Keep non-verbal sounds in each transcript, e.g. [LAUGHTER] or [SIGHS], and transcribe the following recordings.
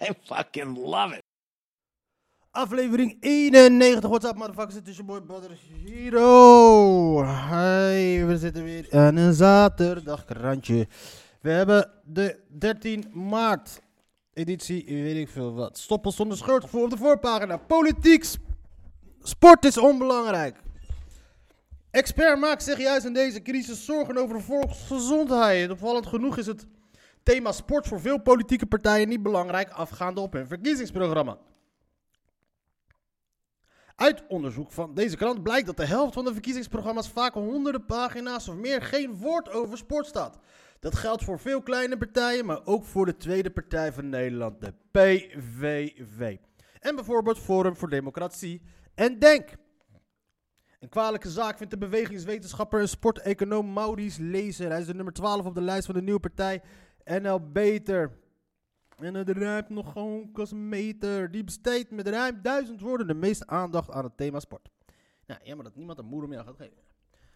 [LAUGHS] I fucking love it. Aflevering 91. What's up, motherfuckers? Het is je boy Badr Hero. Hey, we zitten weer aan een zaterdagkrantje. We hebben de 13 maart editie, weet ik veel wat. Stoppel zonder schuldgevoel op de voorpagina. Politiek. sp- Sport is onbelangrijk. Expert maakt zich juist in deze crisis zorgen over de volksgezondheid. Opvallend genoeg is het thema sport voor veel politieke partijen niet belangrijk, afgaande op hun verkiezingsprogramma. Uit onderzoek van deze krant blijkt dat de helft van de verkiezingsprogramma's vaak honderden pagina's of meer geen woord over sport staat. Dat geldt voor veel kleine partijen, maar ook voor de tweede partij van Nederland, de PVV. En bijvoorbeeld Forum voor Democratie en Denk. Een kwalijke zaak vindt de bewegingswetenschapper en sporteconoom Maurice Lezer. Hij is de nummer 12 op de lijst van de nieuwe partij NL Beter. En het ruimt nog gewoon als een meter. Die besteedt met ruim duizend woorden de meeste aandacht aan het thema sport. Nou, jammer dat niemand een moeder meer gaat geven.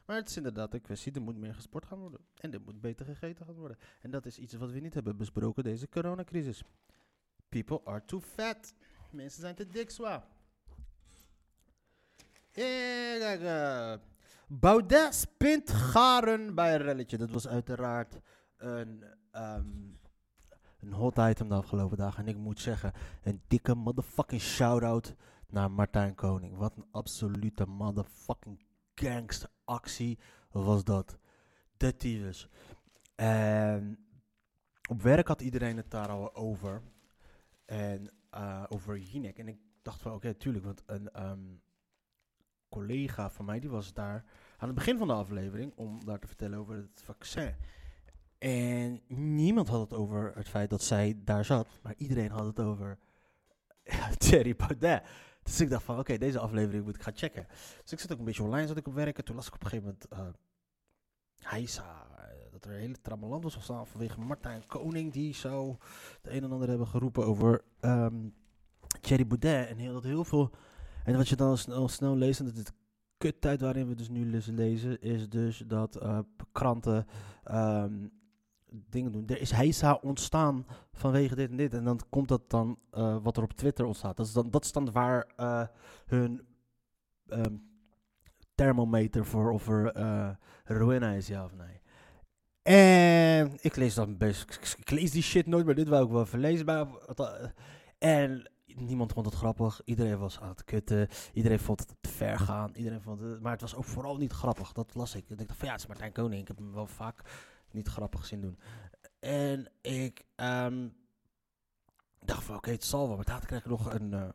Maar het is inderdaad een kwestie, er moet meer gesport gaan worden. En er moet beter gegeten gaan worden. En dat is iets wat we niet hebben besproken deze coronacrisis. People are too fat. Mensen zijn te dik zwaar. Kijk, eh, Baudet garen bij een relletje. Dat was uiteraard een, ehm, een hot item de afgelopen dagen. En ik moet zeggen, een dikke motherfucking shout-out naar Martijn Koning. Wat een absolute motherfucking gangsteractie was dat. De tyfus. En op werk had iedereen het daar al over. En eh, over Jinek. En ik dacht van, oké, tuurlijk, want een ehm, collega van mij, die was daar aan het begin van de aflevering om daar te vertellen over het vaccin. En niemand had het over het feit dat zij daar zat, maar iedereen had het over [LAUGHS] Thierry Baudet. Dus ik dacht van, oké, deze aflevering moet ik gaan checken. Dus ik zat ook een beetje online, zat ik op werk. En toen las ik op een gegeven moment uh, Heisa, eh, dat er een hele trammeland was ontstaan vanwege Martijn Koning. Die zou de een en ander hebben geroepen over ehm Thierry Baudet. En heel, dat heel veel... En wat je dan al snel, leest, en dat de kuttijd waarin we dus nu lezen, is dus dat eh, kranten ehm, dingen doen. Er is heisa ontstaan vanwege dit en dit. En dan komt dat dan eh, wat er op Twitter ontstaat. Dat is dan, dat is waar eh, hun ehm, thermometer voor of er ruïna is, ja of nee. En ik lees dan best, ik, lees die shit nooit, maar dit wou ik wel even lezen. bij- En niemand vond het grappig. Iedereen was aan het kutten. Iedereen vond het te ver gaan. Iedereen vond het, maar het was ook vooral niet grappig. Dat las ik. Ik dacht van ja, het is Martijn Koning. Ik heb hem wel vaak niet grappig zien doen. En ik ehm, dacht van oké, het zal wel. Maar later kreeg ik nog een eh,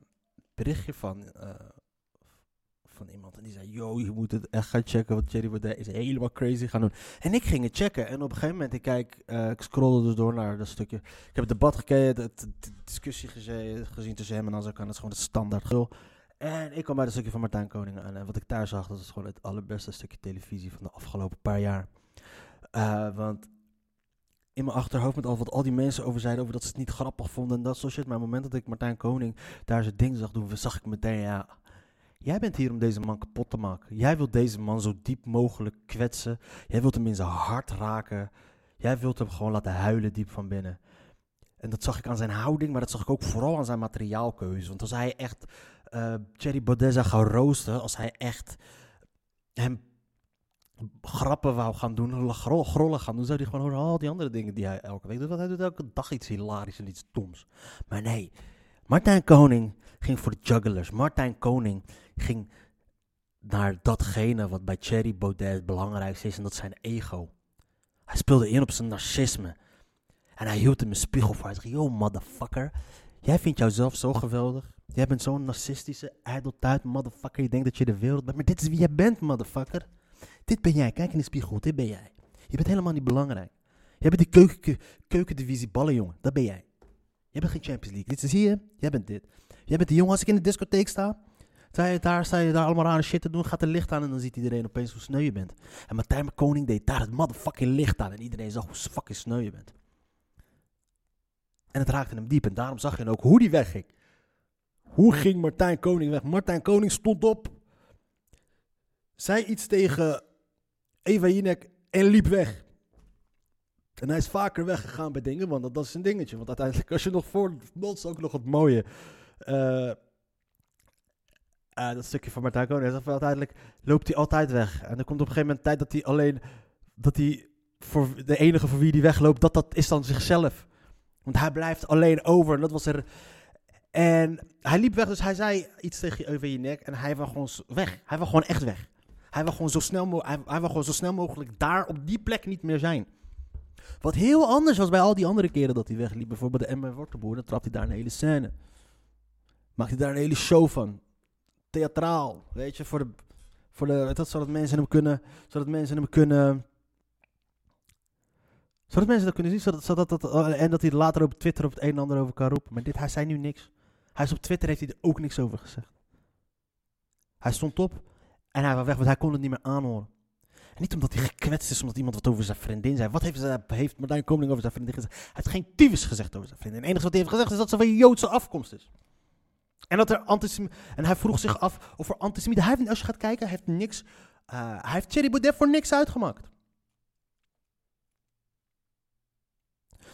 berichtje van, eh, van iemand. En die zei, yo, je moet het echt gaan checken. Want Thierry Baudet is helemaal crazy gaan doen. En ik ging het checken. En op een gegeven moment, ik kijk, eh, ik scrollde dus door naar dat stukje. Ik heb het debat gekeken, de, de- discussie geze- gezien tussen hem en Azarkan. Dat is gewoon het standaard gul. En ik kwam bij het stukje van Martijn Koning aan. En wat ik daar zag, dat is gewoon het allerbeste stukje televisie van de afgelopen paar jaar. Eh, want in mijn achterhoofd met al wat al die mensen over zeiden, over dat ze het niet grappig vonden en dat soort shit. Maar op het moment dat ik Martijn Koning daar zijn ding zag doen, zag ik meteen, ja, jij bent hier om deze man kapot te maken. Jij wilt deze man zo diep mogelijk kwetsen. Jij wilt hem in zijn hart raken. Jij wilt hem gewoon laten huilen diep van binnen. En dat zag ik aan zijn houding, maar dat zag ik ook vooral aan zijn materiaalkeuze. Want als hij echt eh Thierry zou gaan roosten, als hij echt hem grappen wou gaan doen, gro- grollen gaan doen, zou hij gewoon al die andere dingen die hij elke week doet. Want hij doet elke dag iets hilarisch en iets doms. Maar nee, Martijn Koning ging voor de jugglers. Martijn Koning ging naar datgene wat bij Thierry Baudet het belangrijkste is en dat zijn ego. Hij speelde in op zijn narcisme. En hij hield hem een spiegel voor. Hij zei, yo motherfucker, jij vindt jouzelf zo geweldig. Jij bent zo'n narcistische, ijdeltuit motherfucker. Je denkt dat je de wereld bent, maar dit is wie jij bent motherfucker. Dit ben jij, kijk in de spiegel, dit ben jij. Je bent helemaal niet belangrijk. Jij bent die keuken, keukendivisies ballen, jongen, dat ben jij. Jij bent geen Champions League. Dit zie je, jij bent dit. Jij bent die jongen, als ik in de discotheek sta, sta je daar, sta je daar allemaal aan shit te doen, gaat er licht aan en dan ziet iedereen opeens hoe sneu je bent. En Martijn Koning deed daar het motherfucking licht aan en iedereen zag hoe fucking sneu je bent. En het raakte hem diep en daarom zag je ook hoe die wegging. Hoe ging Martijn Koning weg? Martijn Koning stond op, zei iets tegen Eva Jinek en liep weg. En hij is vaker weggegaan bij dingen, want dat, is een dingetje. Want uiteindelijk, als je nog voor, dat is ook nog het mooie. eh, eh, dat stukje van Martijn Koning. Uiteindelijk loopt hij altijd weg. En er komt op een gegeven moment tijd dat hij alleen, dat hij voor de enige voor wie hij wegloopt, dat dat is dan zichzelf. Want hij blijft alleen over. En dat was er. En hij liep weg, dus hij zei iets tegen je over je nek. En hij was gewoon weg. Hij was gewoon echt weg. Hij wil gewoon zo snel, hij, hij wil gewoon zo snel mogelijk daar op die plek niet meer zijn. Wat heel anders was bij al die andere keren dat hij wegliep. Bijvoorbeeld de M. Wortelboer, dan trapt hij daar een hele scène. Maakt hij daar een hele show van. Theatraal, weet je, voor de, voor de, dat, zodat mensen hem kunnen, zodat mensen hem kunnen, zodat mensen dat kunnen zien, zodat, zodat dat, eh, en dat hij later op Twitter op het een en ander over kan roepen. Maar dit, hij zei nu niks. Hij is op Twitter, heeft hij er ook niks over gezegd. Hij stond op en hij was weg, want hij kon het niet meer aanhoren. En niet omdat hij gekwetst is, omdat iemand wat over zijn vriendin zei. Wat heeft, ze, heeft Martijn Koning over zijn vriendin gezegd? Hij heeft geen tyfus gezegd over zijn vriendin. Het enige wat hij heeft gezegd is dat ze van Joodse afkomst is. En, dat er en hij vroeg zich af of er antisemieten... Hij heeft, als je gaat kijken, hij heeft niks... eh, hij heeft Thierry Baudet voor niks uitgemaakt.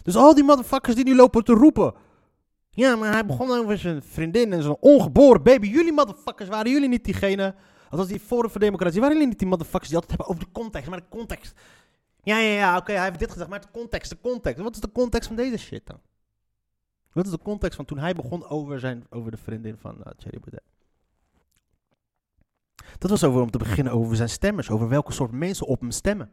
Dus al die motherfuckers die nu lopen te roepen... Ja, maar hij begon over zijn vriendin en zijn ongeboren baby. Jullie motherfuckers, waren jullie niet diegene... Althans, die Forum voor Democratie, waren jullie niet die motherfuckers die altijd hebben over de context? Maar de context... Ja, ja, ja, oké, hij heeft dit gezegd, maar de context, de context. Wat is de context van deze shit dan? Wat is de context van toen hij begon over, zijn, over de vriendin van uh, Thierry? Dat was over om te beginnen over zijn stemmers, over welke soort mensen op hem stemmen.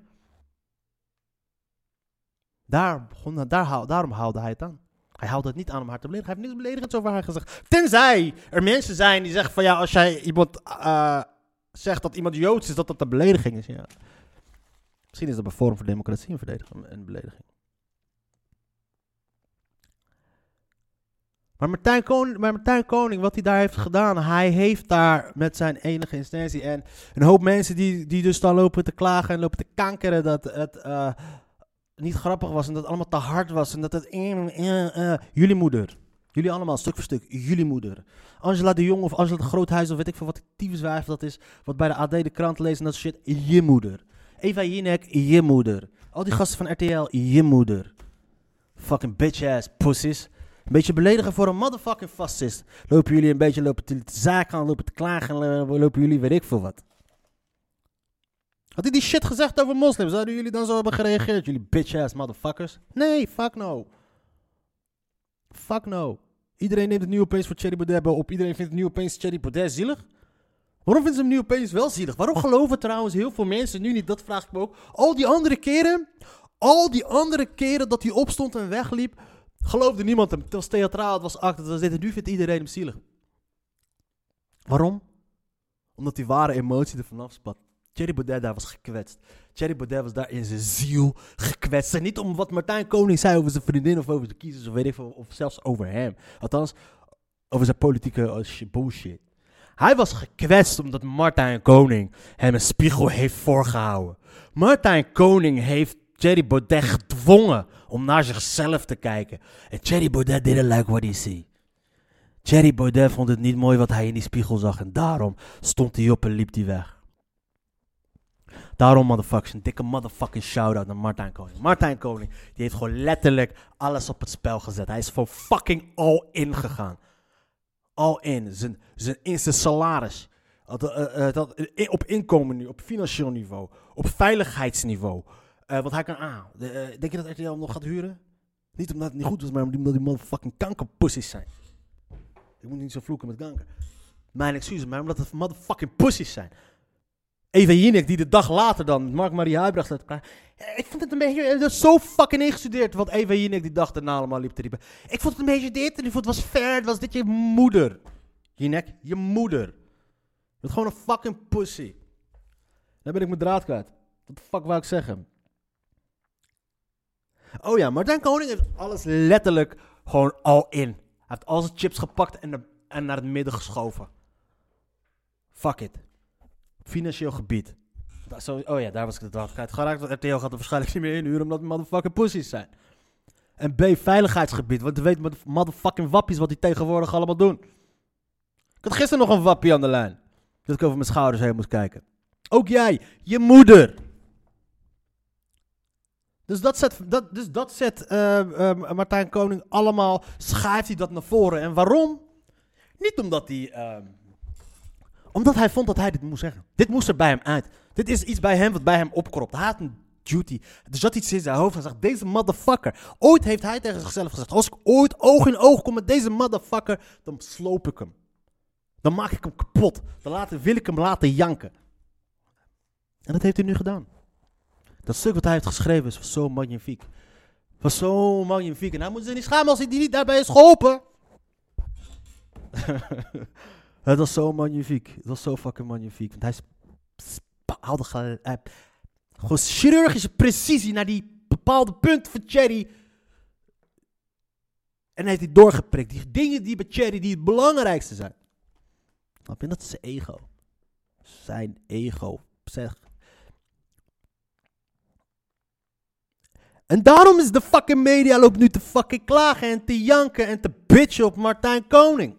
Daar begon, daar, daarom haalde hij het aan. Hij haalde het niet aan om haar te beledigen. Hij heeft niks beledigends over haar gezegd. Tenzij er mensen zijn die zeggen van ja, als jij iemand eh, zegt dat iemand Joods is, dat dat een belediging is. Ja. Misschien is dat bij Forum voor Democratie een, verdediging, een belediging. Maar Martijn, Koning, maar Koning, wat hij daar heeft gedaan, hij heeft daar met zijn enige instantie en een hoop mensen die, die dus dan lopen te klagen en lopen te kankeren dat het eh, niet grappig was en dat het allemaal te hard was en dat het... eh, jullie moeder. Jullie allemaal, stuk voor stuk. Jullie moeder. Angela de Jong of Angela de Groothuis of weet ik veel wat tyfuswijf dat is. Wat bij de AD de krant leest en dat shit. Je moeder. Eva Jinek, je moeder. Al die gasten van RTL, je moeder. Fucking bitch ass pussies. Een beetje beledigen voor een motherfucking fascist. Lopen jullie een beetje lopen te zaken aan, lopen te klagen, lo- lopen jullie weet ik veel wat. Had hij die shit gezegd over moslims? Zouden jullie dan zo hebben gereageerd? Jullie bitch ass motherfuckers? Nee, fuck no. Fuck no. Iedereen neemt het nu opeens voor Thierry Baudet op. Iedereen vindt het nu opeens Thierry Baudet zielig. Waarom vinden ze hem nu opeens wel zielig? Waarom geloven trouwens heel veel mensen nu niet? Dat vraag ik me ook. Al die andere keren, al die andere keren dat hij opstond en wegliep, geloofde niemand hem. Het was theatraal, het was act, het was dit. En nu vindt iedereen hem zielig. Waarom? Omdat die ware emotie er vanaf spat. Thierry Baudet daar was gekwetst. Thierry Baudet was daar in zijn ziel gekwetst. En niet om wat Martijn Koning zei over zijn vriendin of over de kiezers of weet ik veel, of zelfs over hem. Althans, over zijn politieke shit, bullshit. Hij was gekwetst omdat Martijn Koning hem een spiegel heeft voorgehouden. Martijn Koning heeft Thierry Baudet gedwongen om naar zichzelf te kijken. En Thierry Baudet didn't like what he see. Thierry Baudet vond het niet mooi wat hij in die spiegel zag. En daarom stond hij op en liep hij weg. Daarom, motherfuckers, een dikke motherfucking shout-out naar Martijn Koning. Martijn Koning, die heeft gewoon letterlijk alles op het spel gezet. Hij is voor fucking all in gegaan. All in. Zijn, zijn, zijn salaris. Eh, eh, eh, op inkomen nu, op financieel niveau, op veiligheidsniveau. Eh, want hij kan aan. Eh, denk je dat RTL hem nog gaat huren? Niet omdat het niet goed was, maar omdat die motherfucking kankerpussies zijn. Ik moet niet zo vloeken met kanker. Mijn excuses, maar omdat het motherfucking pussies zijn. Eva Jinek, die de dag later dan Mark Marie Huibrecht staat. Eh, Ik vond het een beetje, eh, dat is zo fucking ingestudeerd. Want Eva Jinek die dag daarna allemaal liep te riepen. Ik vond het een beetje dit en ik vond het was fair. Het was dit je moeder. Jinek, je moeder. Je bent gewoon een fucking pussy. Dan ben ik mijn draad kwijt. Wat de fuck wou ik zeggen? Oh ja, Martijn Koning heeft alles letterlijk gewoon al in. Hij heeft al zijn chips gepakt en, en naar het midden geschoven. Fuck it. Financieel gebied. Da- Zo, oh ja, daar was ik de draad kwijt geraakt. Want RTL gaat er waarschijnlijk niet meer inhuren omdat het motherfucking pussies zijn. En B, veiligheidsgebied. Want weet met motherfucking wappies wat die tegenwoordig allemaal doen. Ik had gisteren nog een wappie aan de lijn. Dat ik over mijn schouders heen moest kijken. Ook jij, je moeder. Dus dat zet, dat, dus dat zet eh, eh, Martijn Koning allemaal, schuift hij dat naar voren. En waarom? Niet omdat hij, ehm, omdat hij vond dat hij dit moest zeggen. Dit moest er bij hem uit. Dit is iets bij hem wat bij hem opkropt. Hij had een duty. Er zat iets in zijn hoofd. Hij zegt, deze motherfucker. Ooit heeft hij tegen zichzelf gezegd, als ik ooit oog in oog kom met deze motherfucker, dan sloop ik hem. Dan maak ik hem kapot. Dan laten, wil ik hem laten janken. En dat heeft hij nu gedaan. Dat stuk wat hij heeft geschreven is zo magnifiek. Was zo magnifiek. En hij moet zich niet schamen als hij die niet daarbij is geholpen. [LAUGHS] het was zo magnifiek. Het was zo fucking magnifiek. Want hij haalde gewoon chirurgische precisie naar die bepaalde punten van Cherry. En hij heeft die doorgeprikt. Die dingen die bij Cherry die het belangrijkste zijn. Snap je? Dat zijn ego. Zijn ego. Zeg. En daarom is de fucking media loopt nu te fucking klagen en te janken en te bitchen op Martijn Koning.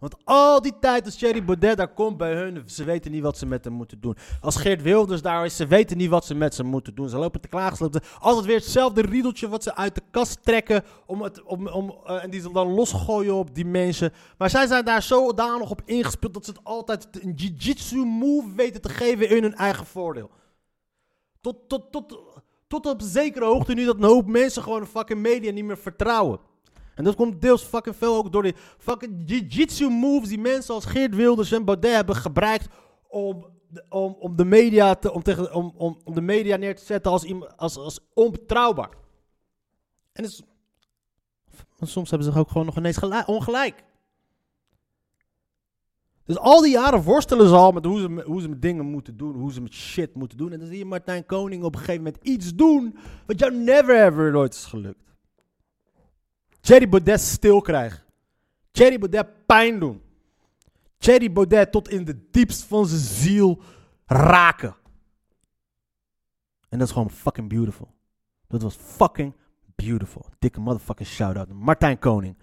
Want al die tijd als Thierry Baudet daar komt bij hun, ze weten niet wat ze met hem moeten doen. Als Geert Wilders daar is, ze weten niet wat ze met ze moeten doen. Ze lopen te klagen, ze lopen altijd weer hetzelfde riedeltje wat ze uit de kast trekken om het, om, om, eh, en die ze dan losgooien op die mensen. Maar zij zijn daar zodanig op ingespeeld dat ze het altijd een jiu-jitsu move weten te geven in hun eigen voordeel. Tot, tot, tot, tot op zekere hoogte nu dat een hoop mensen gewoon de fucking media niet meer vertrouwen. En dat komt deels fucking veel ook door die fucking jiu-jitsu moves die mensen als Geert Wilders en Baudet hebben gebruikt om, om, om, de, media te, om, tegen, om, om, om de media neer te zetten als, als, als onbetrouwbaar. En is- soms hebben ze ook gewoon nog ineens gelijk, ongelijk. Dus al die jaren worstelen ze al met hoe ze, hoe ze met dingen moeten doen, hoe ze met shit moeten doen. En dan zie je Martijn Koning op een gegeven moment iets doen wat jou never ever nooit is gelukt. Thierry Baudet stil krijgen. Thierry Baudet pijn doen. Thierry Baudet tot in de diepst van zijn ziel raken. En dat is gewoon fucking beautiful. Dat was fucking beautiful. Dikke motherfucking shout-out Martijn Koning.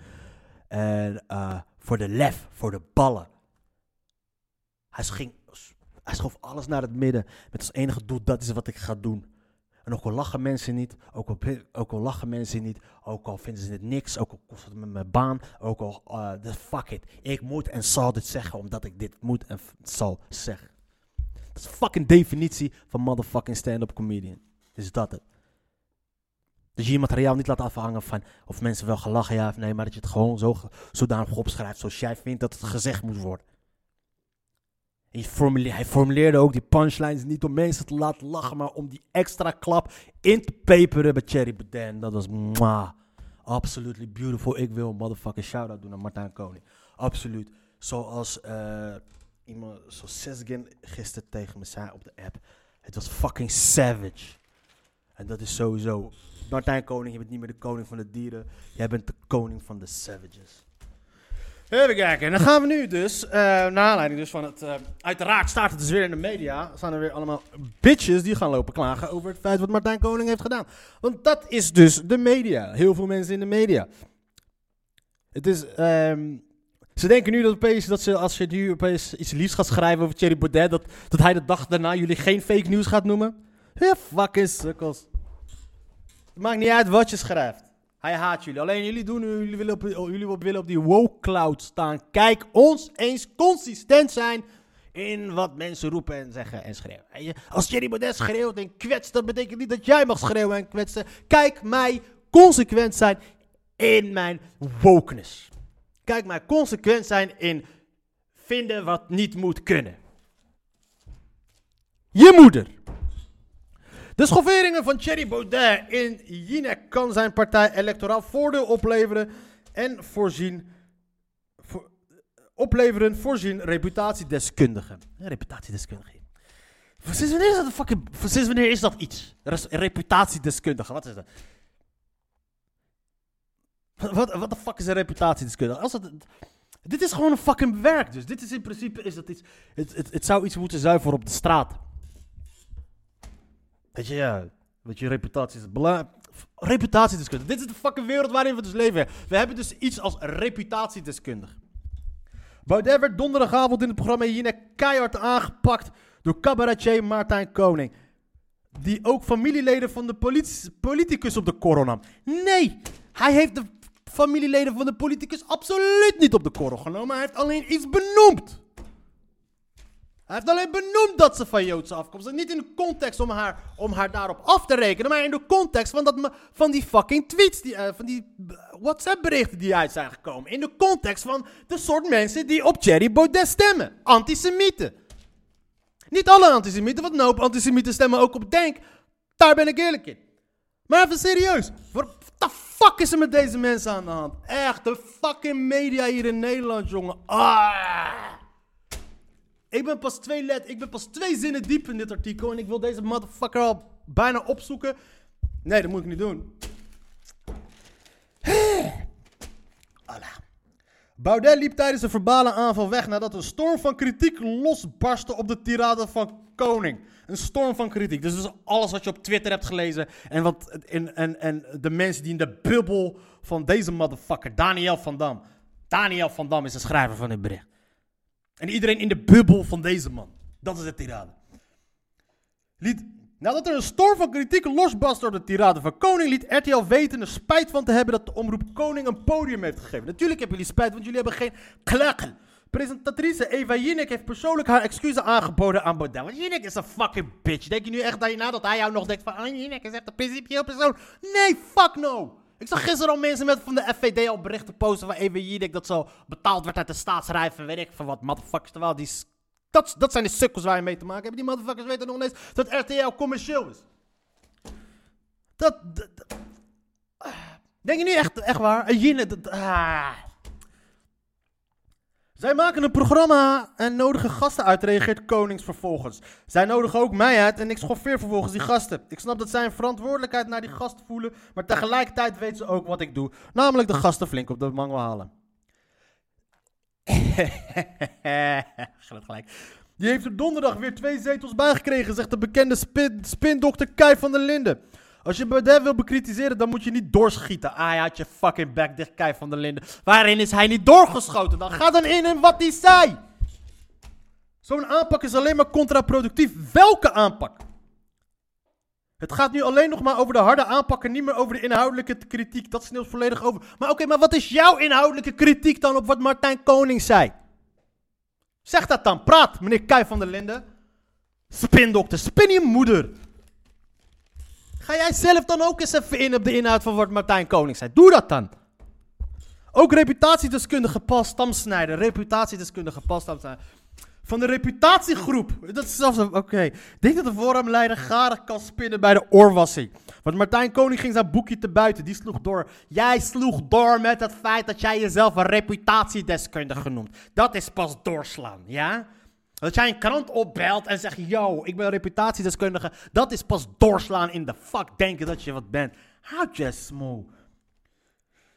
En eh, voor de lef, voor de ballen. Hij, ging, hij schoof alles naar het midden. Met als enige doel, dat is wat ik ga doen. En ook al lachen mensen niet, ook al, ook lachen mensen niet, ook al vinden ze het niks, ook al kost het mijn baan, ook al, eh, de fuck it. Ik moet en zal dit zeggen, omdat ik dit moet en zal zeggen. Dat is fucking definitie van motherfucking stand-up comedian. Is dat het? Dus je je materiaal niet laat afhangen van of mensen wel gelachen ja of nee, maar dat je het gewoon zo, zodanig opschrijft zoals jij vindt dat het gezegd moet worden. Hij formuleerde ook die punchlines niet om mensen te laten lachen, maar om die extra klap in te peperen bij Cherry Baudet. En dat was mwah, absolutely beautiful. Ik wil een motherfucking shout-out doen aan Martijn Koning. Absoluut. Zoals eh, iemand, zoals Sesgen gisteren tegen me zei op de app. Het was fucking savage. En dat is sowieso. Martijn Koning, je bent niet meer de koning van de dieren. Jij bent de koning van de savages. Even kijken. En dan gaan we nu dus, eh naar aanleiding dus van het... eh, uiteraard staat het dus weer in de media. Staan er weer allemaal bitches die gaan lopen klagen over het feit wat Martijn Koning heeft gedaan. Want dat is dus de media. Heel veel mensen in de media. Het is... ehm, ze denken nu dat, opeens, dat ze, als je nu opeens iets liefs gaat schrijven over Thierry Baudet, dat, dat hij de dag daarna jullie geen fake news gaat noemen. Ja, fucking sukkels. Het maakt niet uit wat je schrijft. Hij haat jullie. Alleen jullie, doen, jullie, willen op, jullie willen op die woke cloud staan. Kijk ons eens consistent zijn in wat mensen roepen en zeggen en schreeuwen. Als Thierry Baudet schreeuwt en kwetst, dat betekent niet dat jij mag schreeuwen en kwetsen. Kijk mij consequent zijn in mijn wokeness. Kijk mij consequent zijn in vinden wat niet moet kunnen. Je moeder. De schofferingen van Thierry Baudet in Jinek kan zijn partij electoraal voordeel opleveren en voorzien, voor- opleveren voorzien reputatiedeskundigen. Ja, reputatiedeskundige. Sinds wanneer is dat een fucking, sinds wanneer is dat iets? Reputatiedeskundige, wat is dat? Wat, wat de fuck is een reputatiedeskundige? Als het, dit is gewoon een fucking werk. Dus dit is in principe is dat iets. Het, het, het zou iets moeten zijn voor op de straat. Weet je, ja. Weet je, reputatie is belangrijk. Reputatiedeskundige. Dit is de fucking wereld waarin we dus leven. We hebben dus iets als reputatiedeskundige. Baudet werd donderdagavond in het programma Jinek keihard aangepakt door cabaretier Martijn Koning. Die ook familieleden van de politicus op de korrel nam. Nee, hij heeft de familieleden van de politicus absoluut niet op de korrel genomen. Hij heeft alleen iets benoemd. Hij heeft alleen benoemd dat ze van Joodse afkomst is. Niet in de context om haar, om haar daarop af te rekenen, maar in de context van, dat, van die fucking tweets, die, eh, van die WhatsApp berichten die uit zijn gekomen. In de context van de soort mensen die op Thierry Baudet stemmen. Antisemieten. Niet alle antisemieten, want een hoop antisemieten stemmen ook op Denk. Daar ben ik eerlijk in. Maar even serieus. Wat de fuck is er met deze mensen aan de hand? Echt, de fucking media hier in Nederland, jongen. Ah. Ik ben pas twee ik ben pas twee zinnen diep in dit artikel en ik wil deze motherfucker al bijna opzoeken. Nee, dat moet ik niet doen. [SIGHS] Voilà. Baudet liep tijdens de verbale aanval weg nadat een storm van kritiek losbarstte op de tirade van Koning. Een storm van kritiek. Dus is alles wat je op Twitter hebt gelezen. En, wat, en, en, en de mensen die in de bubbel van deze motherfucker, Daniel van Dam. Daniel van Dam is de schrijver van dit bericht. En iedereen in de bubbel van deze man. Dat is de tirade. Nadat er een storm van kritiek losbarst door de tirade van Koning, liet RTL weten er spijt van te hebben dat de omroep Koning een podium heeft gegeven. Natuurlijk hebben jullie spijt, want jullie hebben geen klakken. Presentatrice Eva Jinek heeft persoonlijk haar excuses aangeboden aan Baudet. Want Jinek is een fucking bitch. Denk je nu echt dat hij jou nog denkt van... Oh, Jinek is echt een principieel persoon. Nee, fuck no. Ik zag gisteren al mensen met van de FVD al berichten posten van Eva Jinek... dat zo betaald werd uit de staatsrijf en weet ik van wat. Motherfuckers, terwijl die... Dat, dat zijn de sukkels waar je mee te maken hebt. Die motherfuckers weten nog niet eens dat RTL commercieel is. Dat... ah. Denk je nu echt, echt waar? Een Jinek... dat- ah. Zij maken een programma en nodigen gasten uit, reageert Konings vervolgens. Zij nodigen ook mij uit en ik schoffeer vervolgens die gasten. Ik snap dat zij een verantwoordelijkheid naar die gasten voelen, maar tegelijkertijd weten ze ook wat ik doe. Namelijk de gasten flink op de mangel halen. [LAUGHS] Gaat gelijk. Die heeft er donderdag weer twee zetels bijgekregen, zegt de bekende spin, spindokter Kai van der Linden. Als je Baudet wil bekritiseren, dan moet je niet doorschieten. Ah, je had je fucking back dicht, Kai van der Linden. Waarin is hij niet doorgeschoten? Dan ga dan in en wat hij zei. Zo'n aanpak is alleen maar contraproductief. Welke aanpak? Het gaat nu alleen nog maar over de harde aanpak en niet meer over de inhoudelijke kritiek. Dat sneeuwt volledig over. Maar oké, maar wat is jouw inhoudelijke kritiek dan op wat Martijn Koning zei? Zeg dat dan. Praat, meneer Kai van der Linden. Spindokter, spin je moeder. Ga jij zelf dan ook eens even in op de inhoud van wat Martijn Koning zei? Doe dat dan. Ook reputatiedeskundige Paul Stamsnijder. Reputatiedeskundige Paul Stamsnijder. Van de reputatiegroep. Dat is zelfs. Oké. Ik denk dat de forumleider garig kan spinnen bij de oorwassing. Want Martijn Koning ging zijn boekje te buiten. Die sloeg door. Jij sloeg door met het feit dat jij jezelf een reputatiedeskundige noemt. Dat is pas doorslaan, ja? Dat jij een krant opbelt en zegt, yo, ik ben reputatiedeskundige. Dat is pas doorslaan in de fuck denken dat je wat bent. Houd je smoe.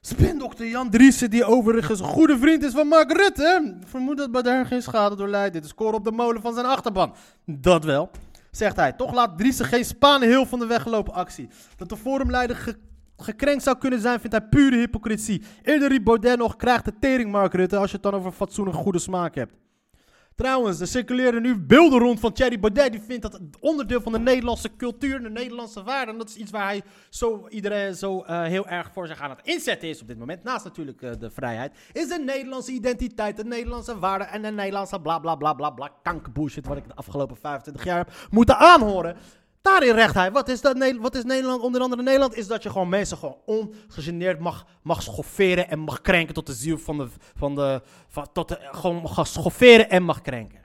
Spindokter Jan Driessen, die overigens een goede vriend is van Mark Rutte. Vermoedt dat Baudet geen schade door leidt. Dit is koren op de molen van zijn achterban. Dat wel, zegt hij. Toch laat Driessen geen Spanenheel van de weggelopen actie. Dat de forumleider ge- gekrenkt zou kunnen zijn, vindt hij pure hypocrisie. Eerder riep Baudet nog, krijgt de tering Mark Rutte, als je het dan over fatsoen en goede smaak hebt. Trouwens, er circuleren nu beelden rond van Thierry Baudet. Die vindt dat onderdeel van de Nederlandse cultuur, de Nederlandse waarden. En dat is iets waar hij zo, iedereen zo eh, heel erg voor zich aan het inzetten is op dit moment. Naast natuurlijk eh, de vrijheid. Is de Nederlandse identiteit, de Nederlandse waarden en de Nederlandse bla bla bla bla bla kankerbullshit. Wat ik de afgelopen 25 jaar heb moeten aanhoren. Daarin recht hij. Wat is, dat, wat is Nederland? Onder andere Nederland is dat je gewoon mensen gewoon ongegeneerd mag, mag schofferen en mag krenken tot de ziel van de. Van de van, tot gewoon mag schofferen en mag krenken.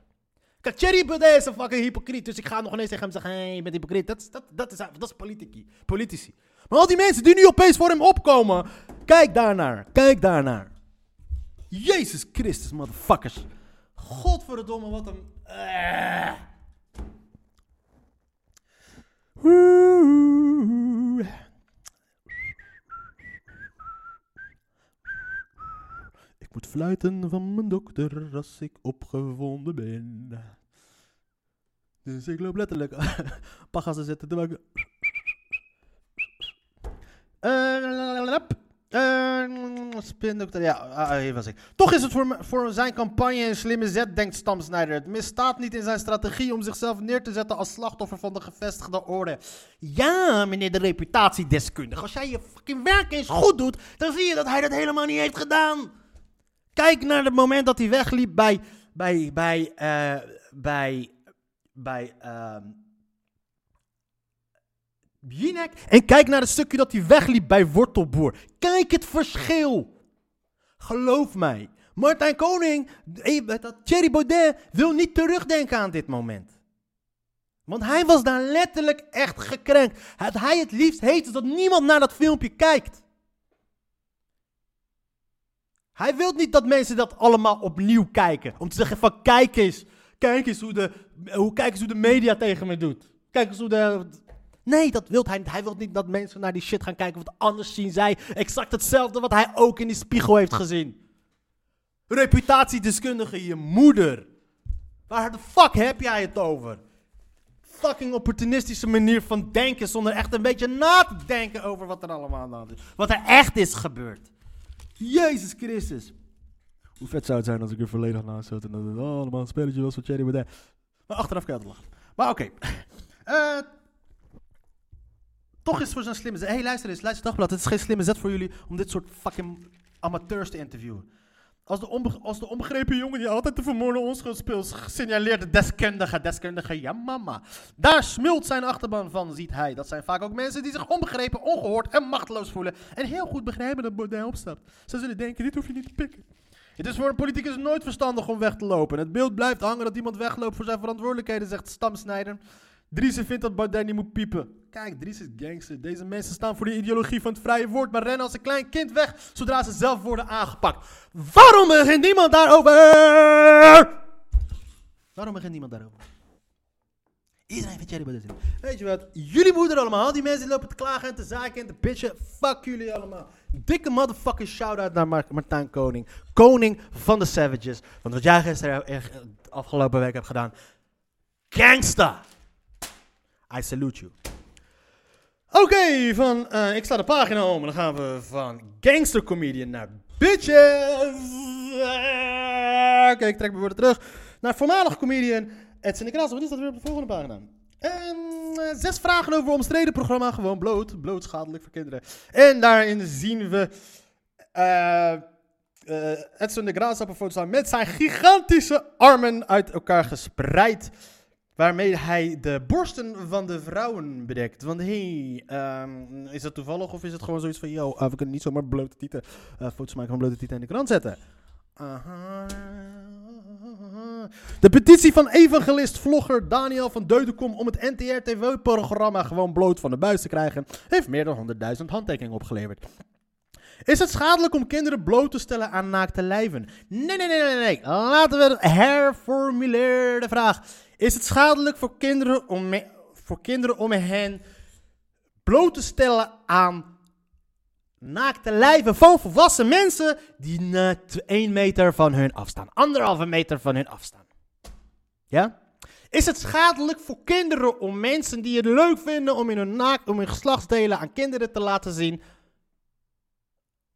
Kijk, Thierry is een fucking hypocriet. Dus ik ga nog ineens tegen hem zeggen: hé, hey, je bent hypocriet. Dat, dat, dat, is, dat is politici, politici. Maar al die mensen die nu opeens voor hem opkomen. Kijk daarnaar. Kijk daarnaar. Jezus Christus, motherfuckers. Godverdomme, wat een. Ik moet fluiten van mijn dokter als ik opgewonden ben. Dus ik loop letterlijk [LAUGHS] pagassen zitten te maken eh, spindokter, ja, hier was ik. Toch is het voor zijn campagne een slimme zet, denkt Stam Snyder. Het misstaat niet in zijn strategie om zichzelf neer te zetten als slachtoffer van de gevestigde orde. Ja, meneer de reputatiedeskundige. Als jij je fucking werk eens goed doet, dan zie je dat hij dat helemaal niet heeft gedaan. Kijk naar het moment dat hij wegliep bij, bij, bij, eh, bij, bij, ehm En kijk naar het stukje dat hij wegliep bij Wortelboer. Kijk het verschil. Geloof mij. Martijn Koning, eh, Thierry Baudet wil niet terugdenken aan dit moment. Want hij was daar letterlijk echt gekrenkt. Hij het liefst heeft is dat niemand naar dat filmpje kijkt. Hij wil niet dat mensen dat allemaal opnieuw kijken. Om te zeggen van kijk eens. Kijk eens hoe de, hoe, kijk eens hoe de media tegen me doet. Kijk eens hoe de... Nee, dat wil hij niet. Hij wil niet dat mensen naar die shit gaan kijken. Want anders zien zij exact hetzelfde wat hij ook in die spiegel heeft gezien. Reputatiedeskundige, je moeder. Waar de fuck heb jij het over? Fucking opportunistische manier van denken zonder echt een beetje na te denken over wat er allemaal aan de hand is. Wat er echt is gebeurd. Jezus Christus. Hoe vet zou het zijn als ik er volledig naast zat en dat het allemaal een spelletje was van Baudet. Maar achteraf kan het lachen. Maar oké. [LAUGHS] Eh, toch is het voor zo'n slimme zet. Hé, hey, luister eens, luister dagblad. Het is geen slimme zet voor jullie om dit soort fucking amateurs te interviewen. Als de, onbegrepen jongen die altijd de vermoorde onschuld speelt, gesignaleerd de deskundige, deskundige, ja mama. Daar smult zijn achterban van, ziet hij. Dat zijn vaak ook mensen die zich onbegrepen, ongehoord en machteloos voelen. En heel goed begrijpen dat Baudet opstapt. Ze zullen denken, dit hoef je niet te pikken. Het is voor een politicus nooit verstandig om weg te lopen. Het beeld blijft hangen dat iemand wegloopt voor zijn verantwoordelijkheden, zegt Stamsnijder. Driessen vindt dat Baudet niet moet piepen. Kijk, Dries is gangster. Deze mensen staan voor de ideologie van het vrije woord, maar rennen als een klein kind weg zodra ze zelf worden aangepakt. Waarom begint niemand daarover? Waarom begint niemand daarover? Iedereen vindt Baudet zin. Weet je wat? Jullie moeder allemaal, die mensen lopen te klagen en te zaken en te bitchen. Fuck jullie allemaal. Dikke motherfucking shout-out naar Mar- Martijn Koning. Koning van de Savages. Want wat jij gisteren eh, afgelopen week hebt gedaan. Gangsta. I salute you. Oké, van eh, ik sta de pagina om en dan gaan we van gangster comedian naar bitches. Oké, ik trek me weer terug naar voormalig comedian Edson de Kraas. Wat is dat weer op de volgende pagina? Ehm, eh, zes vragen over omstreden programma, gewoon bloot, bloot schadelijk voor kinderen. En daarin zien we eh, Edson de Graas op een foto staan met zijn gigantische armen uit elkaar gespreid. Waarmee hij de borsten van de vrouwen bedekt. Want hey, ehm, is dat toevallig of is het gewoon zoiets van... Yo, ah, we kunnen niet zomaar blote tieten, eh, foto's maken van blote tieten in de krant zetten. Aha. De petitie van evangelist-vlogger Daniel van Deudekom om het NTR-TV-programma gewoon bloot van de buis te krijgen... heeft meer dan 100.000 handtekeningen opgeleverd. Is het schadelijk om kinderen bloot te stellen aan naakte lijven? Nee, nee, nee, nee, nee. Laten we herformuleren de vraag. Is het schadelijk voor kinderen om, voor kinderen om hen bloot te stellen aan naakte lijven van volwassen mensen die na 1 meter van hun afstaan? Anderhalve meter van hun afstaan. Ja? Is het schadelijk voor kinderen om mensen die het leuk vinden om in hun, naak, om hun geslachtsdelen aan kinderen te laten zien,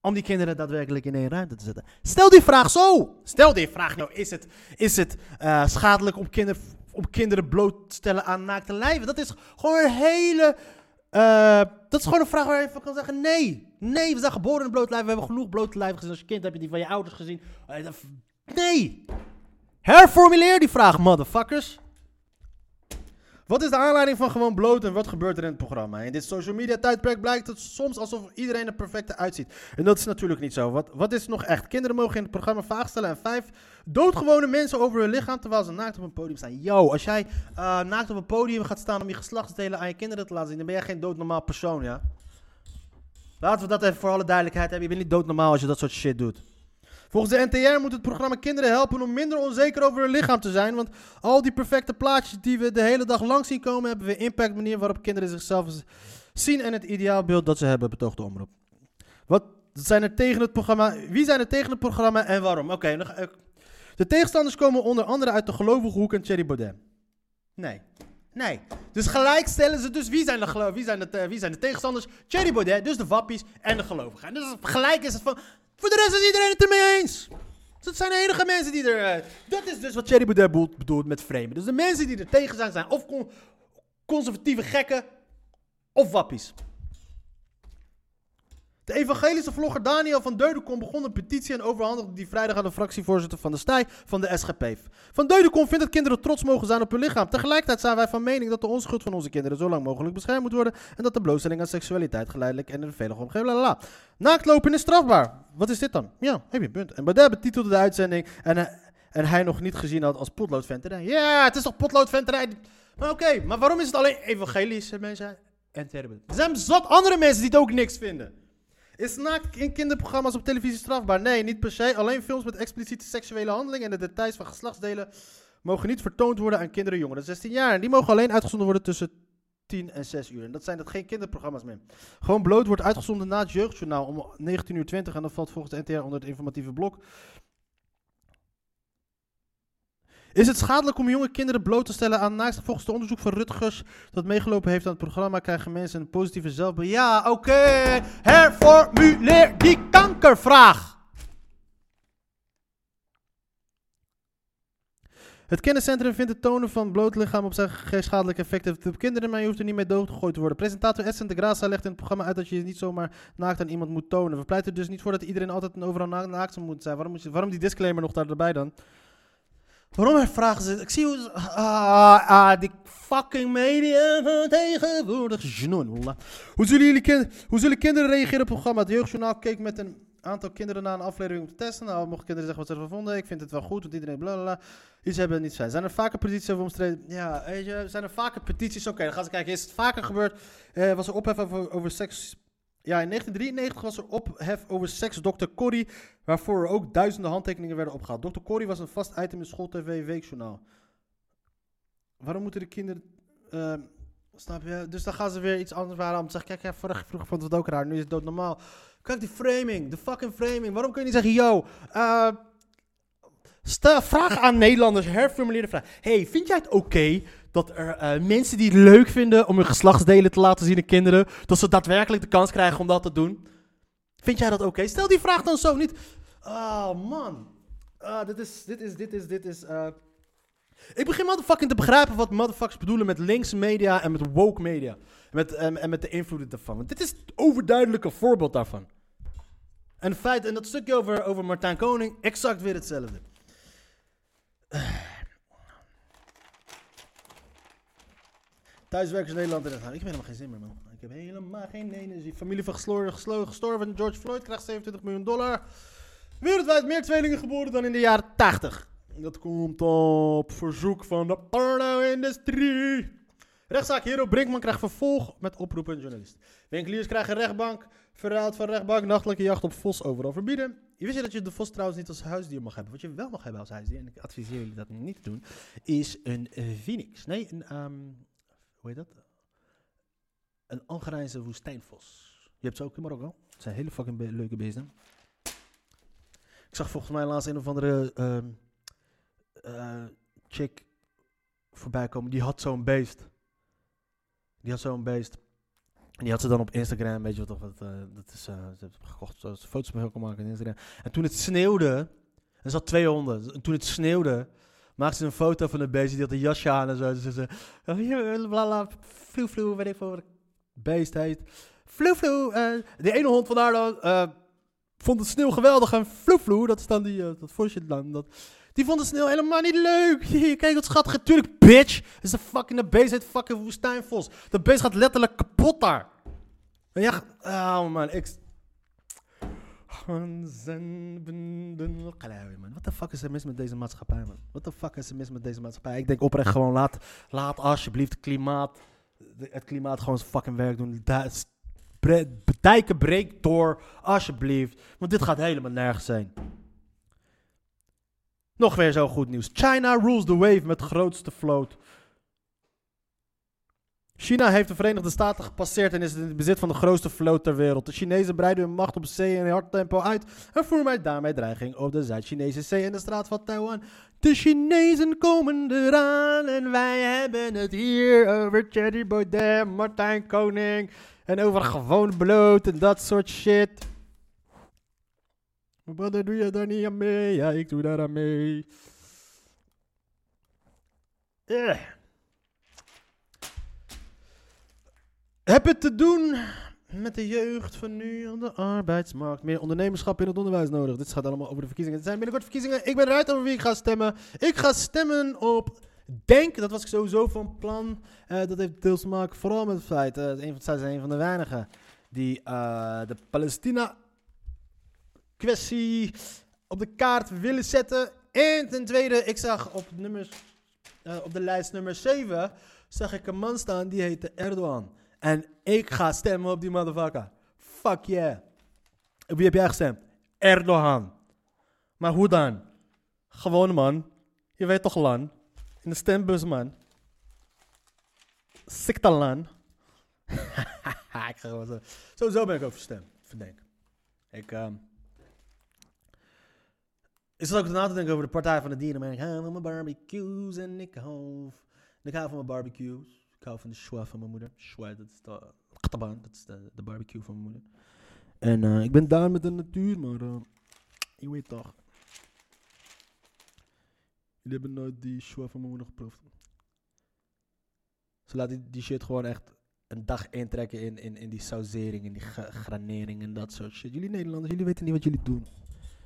om die kinderen daadwerkelijk in één ruimte te zetten? Stel die vraag zo. Stel die vraag nou, is het, is het eh, schadelijk om, kinder, om kinderen bloot te stellen aan naakte lijven? Dat is gewoon een hele... eh, dat is gewoon een vraag waar je van kan zeggen, nee. Nee, we zijn geboren in bloot lijf. We hebben genoeg blote lijven gezien. Als je kind heb je die van je ouders gezien. Eh, Nee. Herformuleer die vraag, motherfuckers. Wat is de aanleiding van gewoon bloot en wat gebeurt er in het programma? In dit social media tijdperk blijkt het soms alsof iedereen er perfecte uitziet. En dat is natuurlijk niet zo. Wat, wat is nog echt? Kinderen mogen in het programma vragen stellen en vijf doodgewone mensen over hun lichaam terwijl ze naakt op een podium staan. Yo, als jij eh, naakt op een podium gaat staan om je geslachtsdelen aan je kinderen te laten zien, dan ben jij geen doodnormaal persoon, ja? Laten we dat even voor alle duidelijkheid hebben. Je bent niet doodnormaal als je dat soort shit doet. Volgens de NTR moet het programma kinderen helpen om minder onzeker over hun lichaam te zijn. Want al die perfecte plaatjes die we de hele dag lang zien komen, hebben we impact manier waarop kinderen zichzelf zien en het ideaalbeeld dat ze hebben, betoogt de omroep. Wat zijn er tegen het programma? Wie zijn er tegen het programma en waarom? Oké, de tegenstanders komen onder andere uit de gelovige hoek en Thierry Baudet. Nee. Nee. Dus gelijk stellen ze dus wie zijn de, wie zijn de, wie zijn de tegenstanders? Thierry Baudet, dus de wappies en de gelovigen. En dus gelijk is het van, voor de rest is iedereen het ermee eens. Dus dat zijn de enige mensen die er... eh, dat is dus wat Thierry Baudet bedoelt, met framen. Dus de mensen die er tegen zijn, zijn of con- conservatieve gekken of wappies. De evangelische vlogger Daniel van Deudekom begon een petitie en overhandigde die vrijdag aan de fractievoorzitter van de STAI van de SGP. Van Deudekom vindt dat kinderen trots mogen zijn op hun lichaam. Tegelijkertijd zijn wij van mening dat de onschuld van onze kinderen zo lang mogelijk beschermd moet worden en dat de blootstelling aan seksualiteit geleidelijk en in een veilige omgeving. lalala. Naaktlopen is strafbaar. Wat is dit dan? Ja, heb je een punt. En Baudet betitelde de uitzending en, en hij nog niet gezien had als potloodventerij. Ja, het is toch potloodventerij? Maar oké, maar waarom is het alleen evangelische mensen en termen? Er zijn zat andere mensen die het ook niks vinden. Is naakt in kinderprogramma's op televisie strafbaar? Nee, niet per se. Alleen films met expliciete seksuele handelingen en de details van geslachtsdelen mogen niet vertoond worden aan kinderen jonger dan 16 jaar. En die mogen alleen uitgezonden worden tussen 10 en 6 uur. En dat zijn dat geen kinderprogramma's meer. Gewoon bloot wordt uitgezonden na het jeugdjournaal om 19 uur 20 en dat valt volgens de NTR onder het informatieve blok. Is het schadelijk om jonge kinderen bloot te stellen aan naast volgens het onderzoek van Rutgers dat meegelopen heeft aan het programma krijgen mensen een positieve zelfbeeld. Ja, oké. Herformuleer die kankervraag. Het kenniscentrum vindt het tonen van bloot lichaam op zich geen schadelijke effect heeft op kinderen, maar je hoeft er niet mee doodgegooid te worden. Presentator Edson de legt in het programma uit dat je niet zomaar naakt aan iemand moet tonen. We pleiten dus niet voor dat iedereen altijd en overal na- naakt moet zijn. Waarom, moet je, waarom die disclaimer nog daarbij dan? Waarom vragen ze? Ik zie hoe Ah, ah, die fucking media van tegenwoordig. Hoe zullen, jullie kin- hoe zullen kinderen reageren op het programma? Het Jeugdjournaal keek met een aantal kinderen naar een aflevering om te testen. Nou, mochten kinderen zeggen wat ze ervan vonden. Ik vind het wel goed, want iedereen blablabla. Iets hebben, niets zijn. Zijn er vaker petities over omstreden? Ja, weet zijn er vaker petities? Oké, dan gaan ze kijken. Is het vaker gebeurd? Eh, was er ophef over, over seks? Ja, in 1993 was er ophef over seksdokter Corrie, waarvoor er ook duizenden handtekeningen werden opgehaald. Dr. Corrie was een vast item in schooltv Weekjournaal. Waarom moeten de kinderen... eh, snap je? Dus dan gaan ze weer iets anders waren om te zeggen, kijk, ja, vorig, vroeger vond het ook raar, nu is het doodnormaal. Kijk die framing, de fucking framing. Waarom kun je niet zeggen, yo, eh, vraag aan Nederlanders, herformuleer de vraag. hey, vind jij het oké dat er eh, mensen die het leuk vinden om hun geslachtsdelen te laten zien aan kinderen, dat ze daadwerkelijk de kans krijgen om dat te doen? Vind jij dat oké? Stel die vraag dan zo niet. Oh man, Ah, dit is, dit is, dit is, dit is. eh, Ik begin motherfucking te begrijpen wat motherfuckers bedoelen met links media en met woke media. Met, en, met de invloeden daarvan. Want dit is het overduidelijke voorbeeld daarvan. En, feit, en dat stukje over, over Martijn Koning, exact weer hetzelfde. Thuiswerkers Nederland. en dat- Ik heb helemaal geen zin meer, man. Ik heb helemaal geen energie. Familie van geslo- gestorven George Floyd krijgt 27 miljoen dollar. Wereldwijd meer tweelingen geboren dan in de jaren 80. Dat komt op verzoek van de porno-industrie. Rechtszaak Hero Brinkman krijgt vervolg met oproepen journalist. Winkeliers krijgen rechtbank. Verraad van rechtbank. Nachtelijke jacht op vos overal verbieden. Je wist je dat je de vos trouwens niet als huisdier mag hebben. Wat je wel mag hebben als huisdier, en ik adviseer jullie dat niet te doen, is een eh, phoenix. Nee, een, ehm, hoe heet dat? Een Algerijnse woestijnvos. Je hebt ze ook in Marokko. Het zijn hele fucking leuke beesten. Ik zag volgens mij laatst een of andere ehm, eh, chick voorbij komen. Die had zo'n beest. Die had zo'n beest. En die had ze dan op Instagram, weet je wat wat, eh, dat is, eh, ze het gekocht, ze foto's mee kon maken op Instagram. En toen het sneeuwde, er zat twee honden, en toen het sneeuwde, maakte ze een foto van de beest, die had een jasje aan en zo. Dus ze blala, vloe vloe, weet ik veel wat het beest heet. Vloe eh, die ene hond van haar dan, eh, vond het sneeuw geweldig en vloe dat is dan die, eh, dat vosje dan, dat... Die vond de sneeuw helemaal niet leuk. [LAUGHS] Kijk wat schattig. Tuurlijk, bitch. Is de fucking beest heet fucking woestijnvos. De beest gaat letterlijk kapot daar. En ja, oh man, ik. Wat de fuck is er mis met deze maatschappij, man? Wat de fuck is er mis met deze maatschappij? Ik denk oprecht gewoon, laat, laat alsjeblieft het klimaat, het klimaat gewoon zijn fucking werk doen. Dijken breekt door, alsjeblieft. Want dit gaat helemaal nergens zijn. Nog weer zo goed nieuws. China rules the wave met grootste vloot. China heeft de Verenigde Staten gepasseerd en is in het bezit van de grootste vloot ter wereld. De Chinezen breiden hun macht op zee in hard tempo uit en voeren daarmee dreiging op de Zuid-Chinese Zee en de straat van Taiwan. De Chinezen komen eraan en wij hebben het hier over Thierry Baudet, Martijn Koning en over gewoon bloot en dat soort shit. Wat doe je daar niet aan mee? Ja, ik doe daar aan mee. Heb het te doen met de jeugd van nu aan de arbeidsmarkt. Meer ondernemerschap in het onderwijs nodig. Dit gaat allemaal over de verkiezingen. Het zijn binnenkort verkiezingen. Ik ben eruit over wie ik ga stemmen. Ik ga stemmen op Denk. Dat was ik sowieso van plan. Eh, dat heeft deels te maken vooral met het feit. Uh, een van, zij zijn een van de weinigen die uh, de Palestina-kwestie op de kaart willen zetten. En ten tweede, ik zag op, nummers, op de lijst nummer 7 zag ik een man staan die heette Erdogan. En ik ga stemmen op die motherfucker. Fuck yeah. Wie heb jij gestemd? Erdogan. Maar hoe dan? Gewoon man. Je weet toch lan. In de stembus man. Siktalan. [LAUGHS] ik ga gewoon zo. Sowieso ben ik over stem. Verdenk. Ik, um, is het ook na te denken over de Partij van de Dieren. Maar ik hou van mijn barbecues en ik ik hou van mijn barbecues. Ik hou van de schwa van mijn moeder. Schwa, dat is de, dat is de, barbecue van mijn moeder. En uh, ik ben daar met de natuur, maar uh, je weet toch. Jullie hebben nooit die schwa van mijn moeder geproefd. Ze laat die, shit gewoon echt een dag intrekken in, in, in die sausering, in die granering en dat soort shit. Jullie Nederlanders, jullie weten niet wat jullie doen.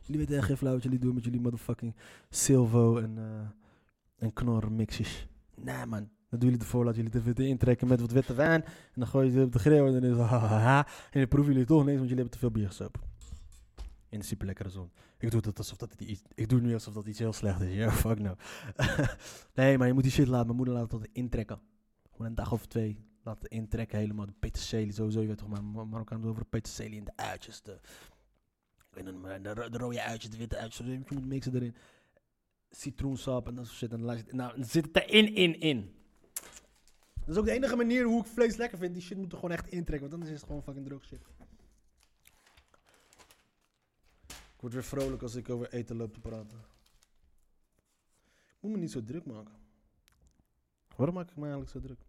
Jullie weten echt geen flauw wat jullie doen met jullie motherfucking Silvo en, uh, en knor mixjes. Nee man, dan doen jullie ervoor, laten jullie de intrekken met wat witte wijn. En dan gooi je het op de grill en dan is hahaha. En dan proeven jullie toch niks, want jullie hebben te veel bier gesopen. In de super lekkere zon. Ik doe het alsof dat iets, ik doe nu alsof dat iets heel slecht is. Ja, fuck no. [LAUGHS] nee, maar je moet die shit laten. Mijn moeder laat altijd intrekken. Gewoon een dag of twee. Laat het intrekken helemaal. De peterselie, sowieso. Je weet toch maar Marokkaan over de peterselie en de uitjes. De, de, de rode uitjes, de witte uitjes. Je moet mixen erin. Citroensap en dat soort shit. En dan, nou, zit het erin, in, in. Dat is ook de enige manier hoe ik vlees lekker vind. Die shit moet er gewoon echt intrekken, want anders is het gewoon fucking droog shit. Ik word weer vrolijk als ik over eten loop te praten. Ik moet me niet zo druk maken. Waarom maak ik me eigenlijk zo druk?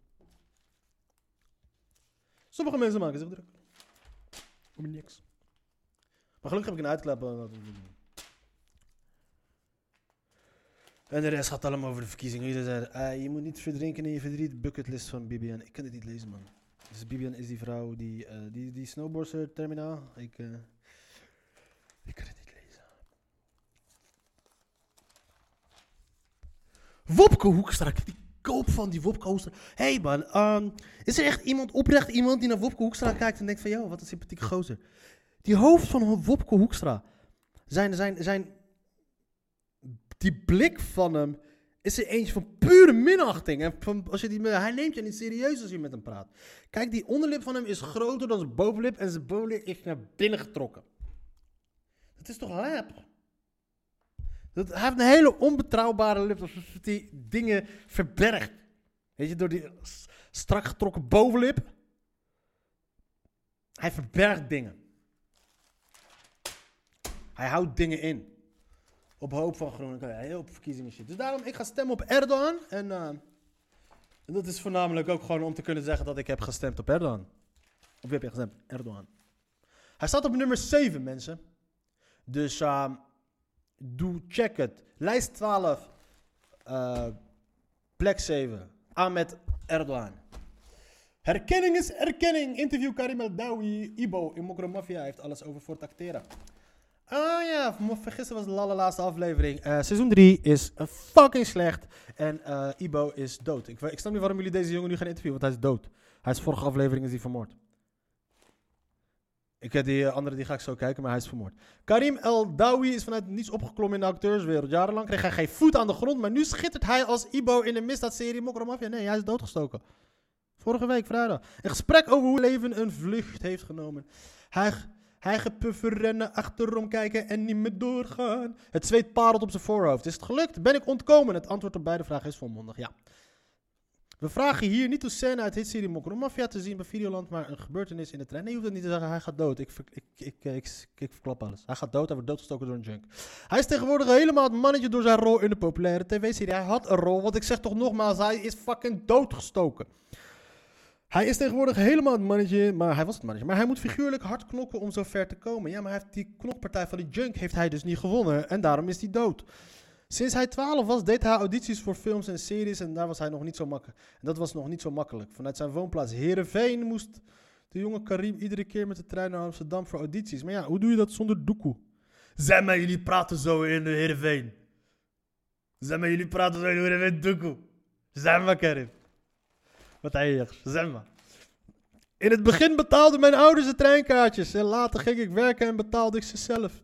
Sommige mensen maken zich druk. Om niks. Maar gelukkig heb ik een uitklap. En de rest gaat allemaal over de verkiezingen. Iedereen zei, uh, je moet niet verdrinken in je verdriet. Bucketlist van Bibian. Ik kan het niet lezen, man. Dus Bibian is die vrouw, die, uh, die, die snowboarder terminaal. Ik, uh, ik kan het niet lezen. Wopke Hoekstra. Die koop van die Wopke Hoekstra. Hey man, um, is er echt iemand, oprecht iemand die naar Wopke Hoekstra kijkt en denkt van... Yo, wat een sympathieke gozer. Die hoofd van Wopke Hoekstra. Zijn, zijn, zijn die blik van hem is er eentje van pure minachting. En van, als je die, hij neemt je niet serieus als je met hem praat. Kijk, die onderlip van hem is groter dan zijn bovenlip en zijn bovenlip is naar binnen getrokken. Dat is toch lap? Dat, hij heeft een hele onbetrouwbare lip, alsof hij dingen verbergt. Weet je, door die strak getrokken bovenlip. Hij verbergt dingen. Hij houdt dingen in. Op hoop van groen. Heel veel verkiezingen shit. Dus daarom, ik ga stemmen op Erdogan. En, uh, en dat is voornamelijk ook gewoon om te kunnen zeggen dat ik heb gestemd op Erdogan. Of wie heb je gestemd? Erdogan. Hij staat op nummer 7, mensen. Dus uh, doe, check het. Lijst 12, uh, plek 7. Ahmed Erdogan. Herkenning is erkenning. Interview Karim El Dawi. Ibo in Mokro Mafia heeft alles over voor acteren. Oh ja, gisteren was de allerlaatste aflevering. Uh, seizoen 3 is fucking slecht. En uh, Ibo is dood. Ik, ik snap niet waarom jullie deze jongen nu gaan interviewen, want hij is dood. Hij is vorige aflevering is hij vermoord. Ik heb die andere, die ga ik zo kijken, maar hij is vermoord. Karim El Dawi is vanuit niets opgeklommen in de acteurswereld. Jarenlang kreeg hij geen voet aan de grond, maar nu schittert hij als Ibo in de misdaadserie Mokro Mafia. Nee, hij is doodgestoken. Vorige week, vrijdag. Een gesprek over hoe leven een vlucht heeft genomen. Hij Eigen puffen rennen, achterom kijken en niet meer doorgaan. Het zweet parelt op zijn voorhoofd. Is het gelukt? Ben ik ontkomen? Het antwoord op beide vragen is volmondig ja. We vragen hier niet de scène uit hitserie Mokro Mafia te zien bij Videoland, maar een gebeurtenis in de trein. Nee, je hoeft het niet te zeggen, hij gaat dood. Ik, ik, ik, ik, ik verklap alles. Hij gaat dood, hij wordt doodgestoken door een junk. Hij is tegenwoordig helemaal het mannetje door zijn rol in de populaire tv-serie. Hij had een rol, want ik zeg toch nogmaals, hij is fucking doodgestoken. Hij is tegenwoordig helemaal het mannetje, maar hij was het mannetje. Maar hij moet figuurlijk hard knokken om zo ver te komen. Ja, maar hij die knokpartij van die junk heeft hij dus niet gewonnen en daarom is hij dood. Sinds hij 12 was, deed hij audities voor films en series en daar was hij nog niet zo makkelijk. En dat was nog niet zo makkelijk. Vanuit zijn woonplaats Heerenveen moest de jonge Karim iedere keer met de trein naar Amsterdam voor audities. Maar ja, hoe doe je dat zonder doekoe? Zeg maar, jullie praten zo in de Heerenveen. Zeg maar, jullie praten zo in de Heerenveen doekoe. Zeg maar, Karim. Hier, zeg maar. In het begin betaalden mijn ouders de treinkaartjes. En later ging ik werken en betaalde ik ze zelf.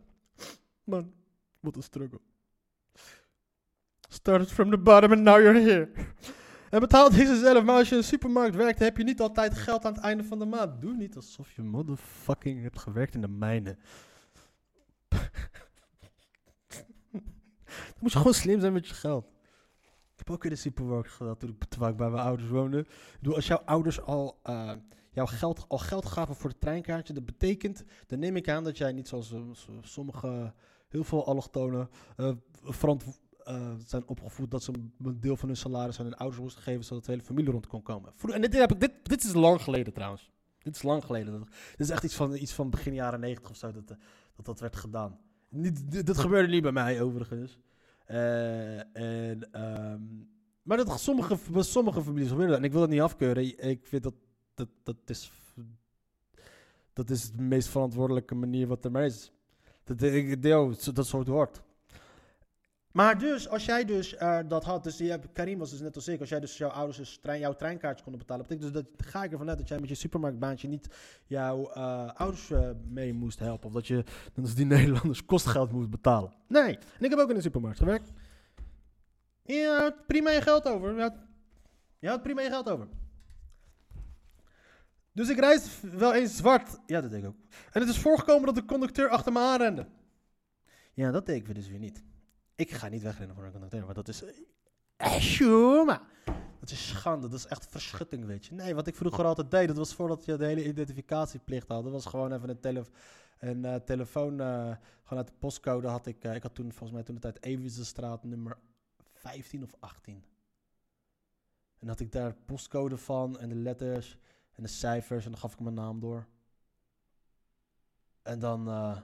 Man, wat een struggle. Started from the bottom and now you're here. En betaalde ik ze zelf. Maar als je in een supermarkt werkt, heb je niet altijd geld aan het einde van de maand. Doe niet alsof je motherfucking hebt gewerkt in de mijnen. [LAUGHS] Dan moet je gewoon slim zijn met je geld. Heb ook in de supermarkt gedaan toen ik, bij mijn ouders woonde. Ik als jouw ouders al, eh, jouw geld, al geld gaven voor het treinkaartje, dat betekent, dan neem ik aan dat jij niet zoals eh, so- sommige, heel veel allochtonen, eh, zijn opgevoed dat ze een deel van hun salaris aan hun ouders moesten geven, zodat de hele familie rond kon komen. En dit, heb ik, dit, dit is lang geleden trouwens. Dit is lang geleden. Dit is echt iets van, iets van begin jaren negentig of zo dat, dat dat werd gedaan. Niet, dit gebeurde niet bij mij overigens. Eh, en, ehm, maar dat sommige, sommige families gebeurde dat. En ik wil dat niet afkeuren. Ik vind dat dat, dat is dat is de meest verantwoordelijke manier wat er maar is. Dat, ik, zo- dat het hoort. Maar dus, als jij dus eh, dat had, dus Karim was dus net als ik, als jij dus jouw ouders dus trein, jouw treinkaartje konden betalen, betekent dus dat, ga ik ervan uit dat jij met je supermarktbaantje niet jouw eh, ouders eh, mee moest helpen. Of dat je, dan als die [LAUGHS] Nederlanders kostgeld moest betalen. Nee, en ik heb ook in de supermarkt gewerkt. Je had prima je geld over. Je had, je had prima je geld over. Dus ik reis wel eens zwart. Ja, dat deed ik ook. En het is voorgekomen dat de conducteur achter me aanrende. Ja, dat deed ik dus weer niet. Ik ga niet wegrennen voor een conducteur, maar dat is... Eh, Shuma. Dat is schande, dat is echt verschutting, weet je. Nee, wat ik vroeger altijd deed, dat was voordat je de hele identificatieplicht had. Dat was gewoon even een, eh, telefoon, eh, gewoon uit de postcode had ik... eh, ik had toen volgens mij toen de tijd Ewissestraat nummer 15 of 18. En had ik daar de postcode van en de letters en de cijfers en dan gaf ik mijn naam door. En dan eh,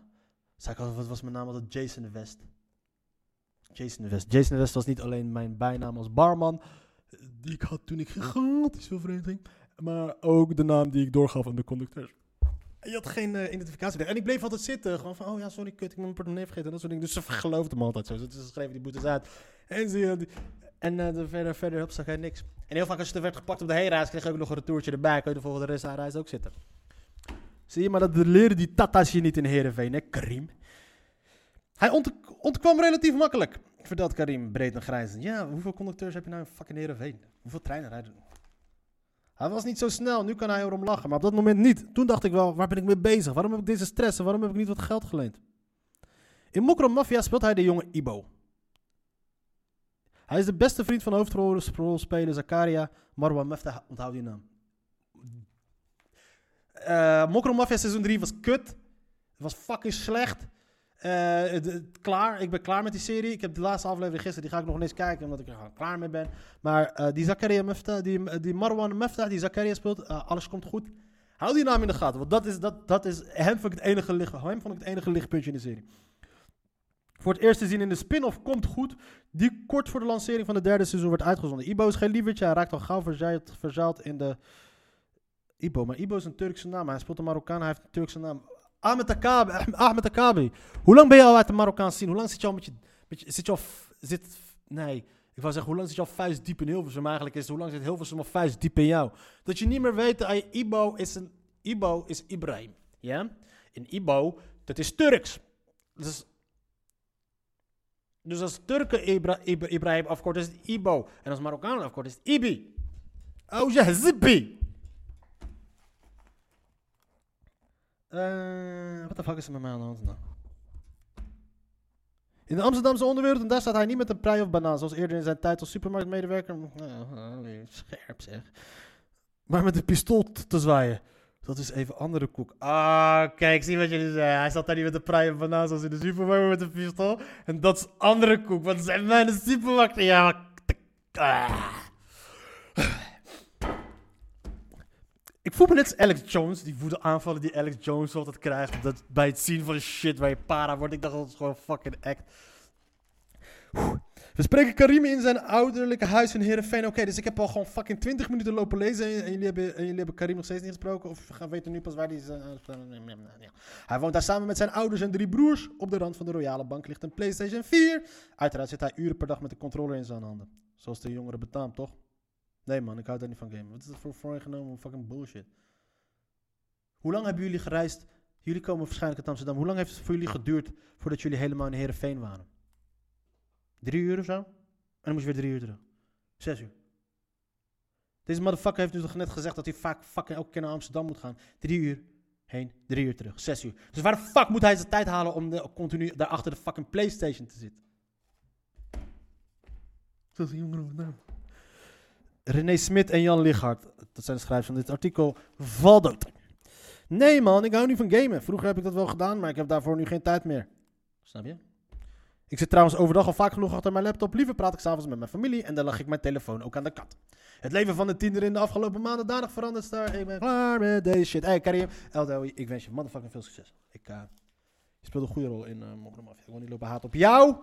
zei ik altijd, wat was mijn naam? Altijd Jason West. Jason de West. Jason West was niet alleen mijn bijnaam als barman, eh, die ik had toen ik gigantisch veel vreemd ging, maar ook de naam die ik doorgaf aan de conducteurs. En je had geen eh, identificatie. En ik bleef altijd zitten, gewoon van, oh ja, sorry, kut, ik ben mijn portemonnee vergeten. En dat soort dingen. Dus ze geloofden me altijd zo. Ze schreven die boetes uit. En, ze, die- en eh, de verder, verder zag hij niks. En heel vaak als je er werd gepakt op de heenreis, kreeg je ook nog een retourtje erbij. Kun je de volgende reis, ook zitten. Zie je, maar dat leren die tata's je niet in Heerenveen, hè, Karim? Hij ont ontkwam relatief makkelijk, vertelt Karim breed en grijzend. Ja, hoeveel conducteurs heb je nou in fucking Heerenveen? Hoeveel treinen rijden? Hij was niet zo snel, nu kan hij erom lachen, maar op dat moment niet. Toen dacht ik wel, waar ben ik mee bezig? Waarom heb ik deze stress en waarom heb ik niet wat geld geleend? In Mokro Mafia speelt hij de jonge Ibo. Hij is de beste vriend van hoofdrolspeler Zakaria. Marwan Meftah, onthoud die naam. Mokro Mafia seizoen 3 was kut. Het was fucking slecht. Eh, klaar, ik ben klaar met die serie. Ik heb de laatste aflevering gisteren, die ga ik nog eens kijken, omdat ik er klaar mee ben. Maar eh, die Zakaria Meftah, die, die Marwan Meftah, die Zakaria speelt, eh, alles komt goed. Hou die naam in de gaten, want dat is, dat, dat is hem, vond ik het enige licht, hem vond ik het enige lichtpuntje in de serie. Voor het eerst te zien in de spin-off Komt Goed, die kort voor de lancering van het derde seizoen werd uitgezonden. Ibo is geen lievertje, hij raakt al gauw verzeild, in de... Ibo, maar Ibo is een Turkse naam, hij speelt een Marokkaan, hij heeft een Turkse naam. Ahmed Akabi, Ahmed Akabi. Hoe lang ben je al uit de Marokkaanse scene? Hoe lang zit je al met je... Zit je al... Zit, nee, ik wou zeggen, hoe lang zit je al vuist diep in Hilversum? Eigenlijk is hoe lang zit Hilversum al vuist diep in jou? Dat je niet meer weet, Ibo is een... Ibo is Ibrahim, ja? En Ibo, dat is Turks. Dus, dus als Turken Ibra, Ibra- Ibrahim afkort, is het Ibo. En als Marokkanen afkort, is het Ibi. Oh ja, Zibi. Eh, wat de fuck is er met mij aan de hand? In de Amsterdamse onderwereld, en daar staat hij niet met een prei of banaan, zoals eerder in zijn tijd als supermarktmedewerker. Nou, scherp zeg. Maar met een pistool te zwaaien. Dat is even andere koek. Ah, kijk, zie wat jullie zeggen. Hij zat daar niet met een prei of banaan, zoals in de supermarkt, met een pistool. En dat is andere koek, want zijn wij in de supermarkt. Ja, maar... Ik voel me net als Alex Jones, die woede aanvallen die Alex Jones altijd krijgt. Dat bij het zien van shit waar je para wordt. Ik dacht dat is gewoon fucking act. We spreken Karim in zijn ouderlijke huis in Heerenveen. Oké, dus ik heb al gewoon fucking 20 minuten lopen lezen en, jullie, hebben, en jullie hebben Karim nog steeds niet gesproken. Of gaan weten nu pas waar hij is. eh, ja. Hij woont daar samen met zijn ouders en drie broers. Op de rand van de Royale Bank ligt een PlayStation 4. Uiteraard zit hij uren per dag met de controller in zijn handen. Zoals de jongeren betaamt, toch? Nee man, ik hou daar niet van gamen. Wat is dat voor voorgenomen fucking bullshit? Hoe lang hebben jullie gereisd? Jullie komen waarschijnlijk uit Amsterdam. Hoe lang heeft het voor jullie geduurd voordat jullie helemaal in Heerenveen waren? Drie uur of zo? En dan moest je weer drie uur terug. Zes uur. Deze motherfucker heeft dus nog net gezegd dat hij vaak fucking elke keer naar Amsterdam moet gaan. Drie uur heen, drie uur terug. Zes uur. Dus waar de fuck moet hij zijn tijd halen om de, continu daar achter de fucking Playstation te zitten? Is een jongen naam. René Smit en Jan Lichard, dat zijn de schrijvers van dit artikel, Valdood. Nee man, ik hou niet van gamen. Vroeger heb ik dat wel gedaan, maar ik heb daarvoor nu geen tijd meer. Snap je? Ik zit trouwens overdag al vaak genoeg achter mijn laptop. Liever praat ik s'avonds met mijn familie en dan lag ik mijn telefoon ook aan de kat. Het leven van de tiener in de afgelopen maanden danig veranderd. Star. Ik ben klaar met deze shit. Hey Karim, LDOI, ik wens je motherfucking veel succes. Ik, uh, je speelt een goede rol in uh, Mafia. Ik wil niet lopen haat op jou.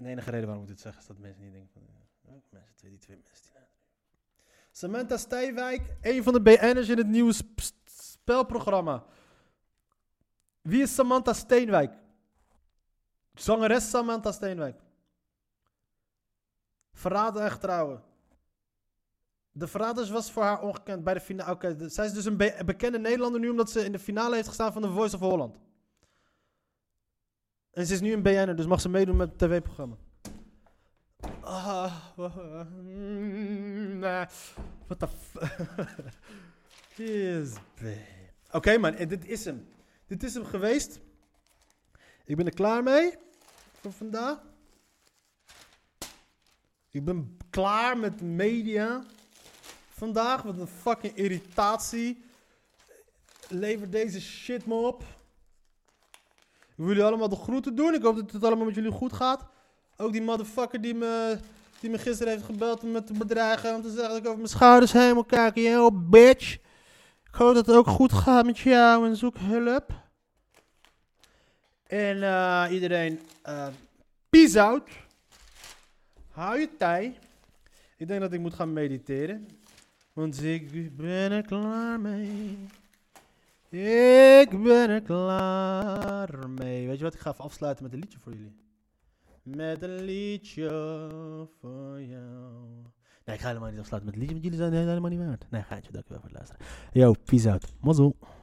De enige reden waarom ik dit zeg is dat mensen niet denken van... Uh, mensen, twee, die twee mensen die... Samantha Stijwijk, een van de BN'ers in het nieuwe sp spelprogramma. Wie is Samantha Steenwijk? Zangeres Samantha Steenwijk. Verraden en getrouwen. De verraders was voor haar ongekend bij de finale. Oké, zij is dus een be bekende Nederlander nu omdat ze in de finale heeft gestaan van The Voice of Holland. En ze is nu een BN'er, dus mag ze meedoen met het tv-programma. Ah, nah, what the yes, Oké man, en dit is hem. Dit is hem geweest. Ik ben er klaar mee voor vandaag. Ik ben klaar met media. Vandaag, wat een fucking irritatie. Lever deze shit me op. Ik wil jullie allemaal de groeten doen. Ik hoop dat het allemaal met jullie goed gaat. Ook die motherfucker die me, die me gisteren heeft gebeld om me te bedreigen. Om te zeggen dat ik over mijn schouders heen moet kijken. Yo, bitch. Ik hoop dat het ook goed gaat met jou en zoek hulp. En uh, iedereen, uh, peace out. Hou je tij. Ik denk dat ik moet gaan mediteren. Want ik ben er klaar mee. Ik ben er klaar mee. Weet je wat? Ik ga even afsluiten met een liedje voor jullie. Met een liedje voor jou. Nee, ik ga helemaal niet afsluiten met een liedje, want jullie zijn helemaal niet waard. Nee, gaatje, dankjewel voor het luisteren. Yo, peace out. Mazzel.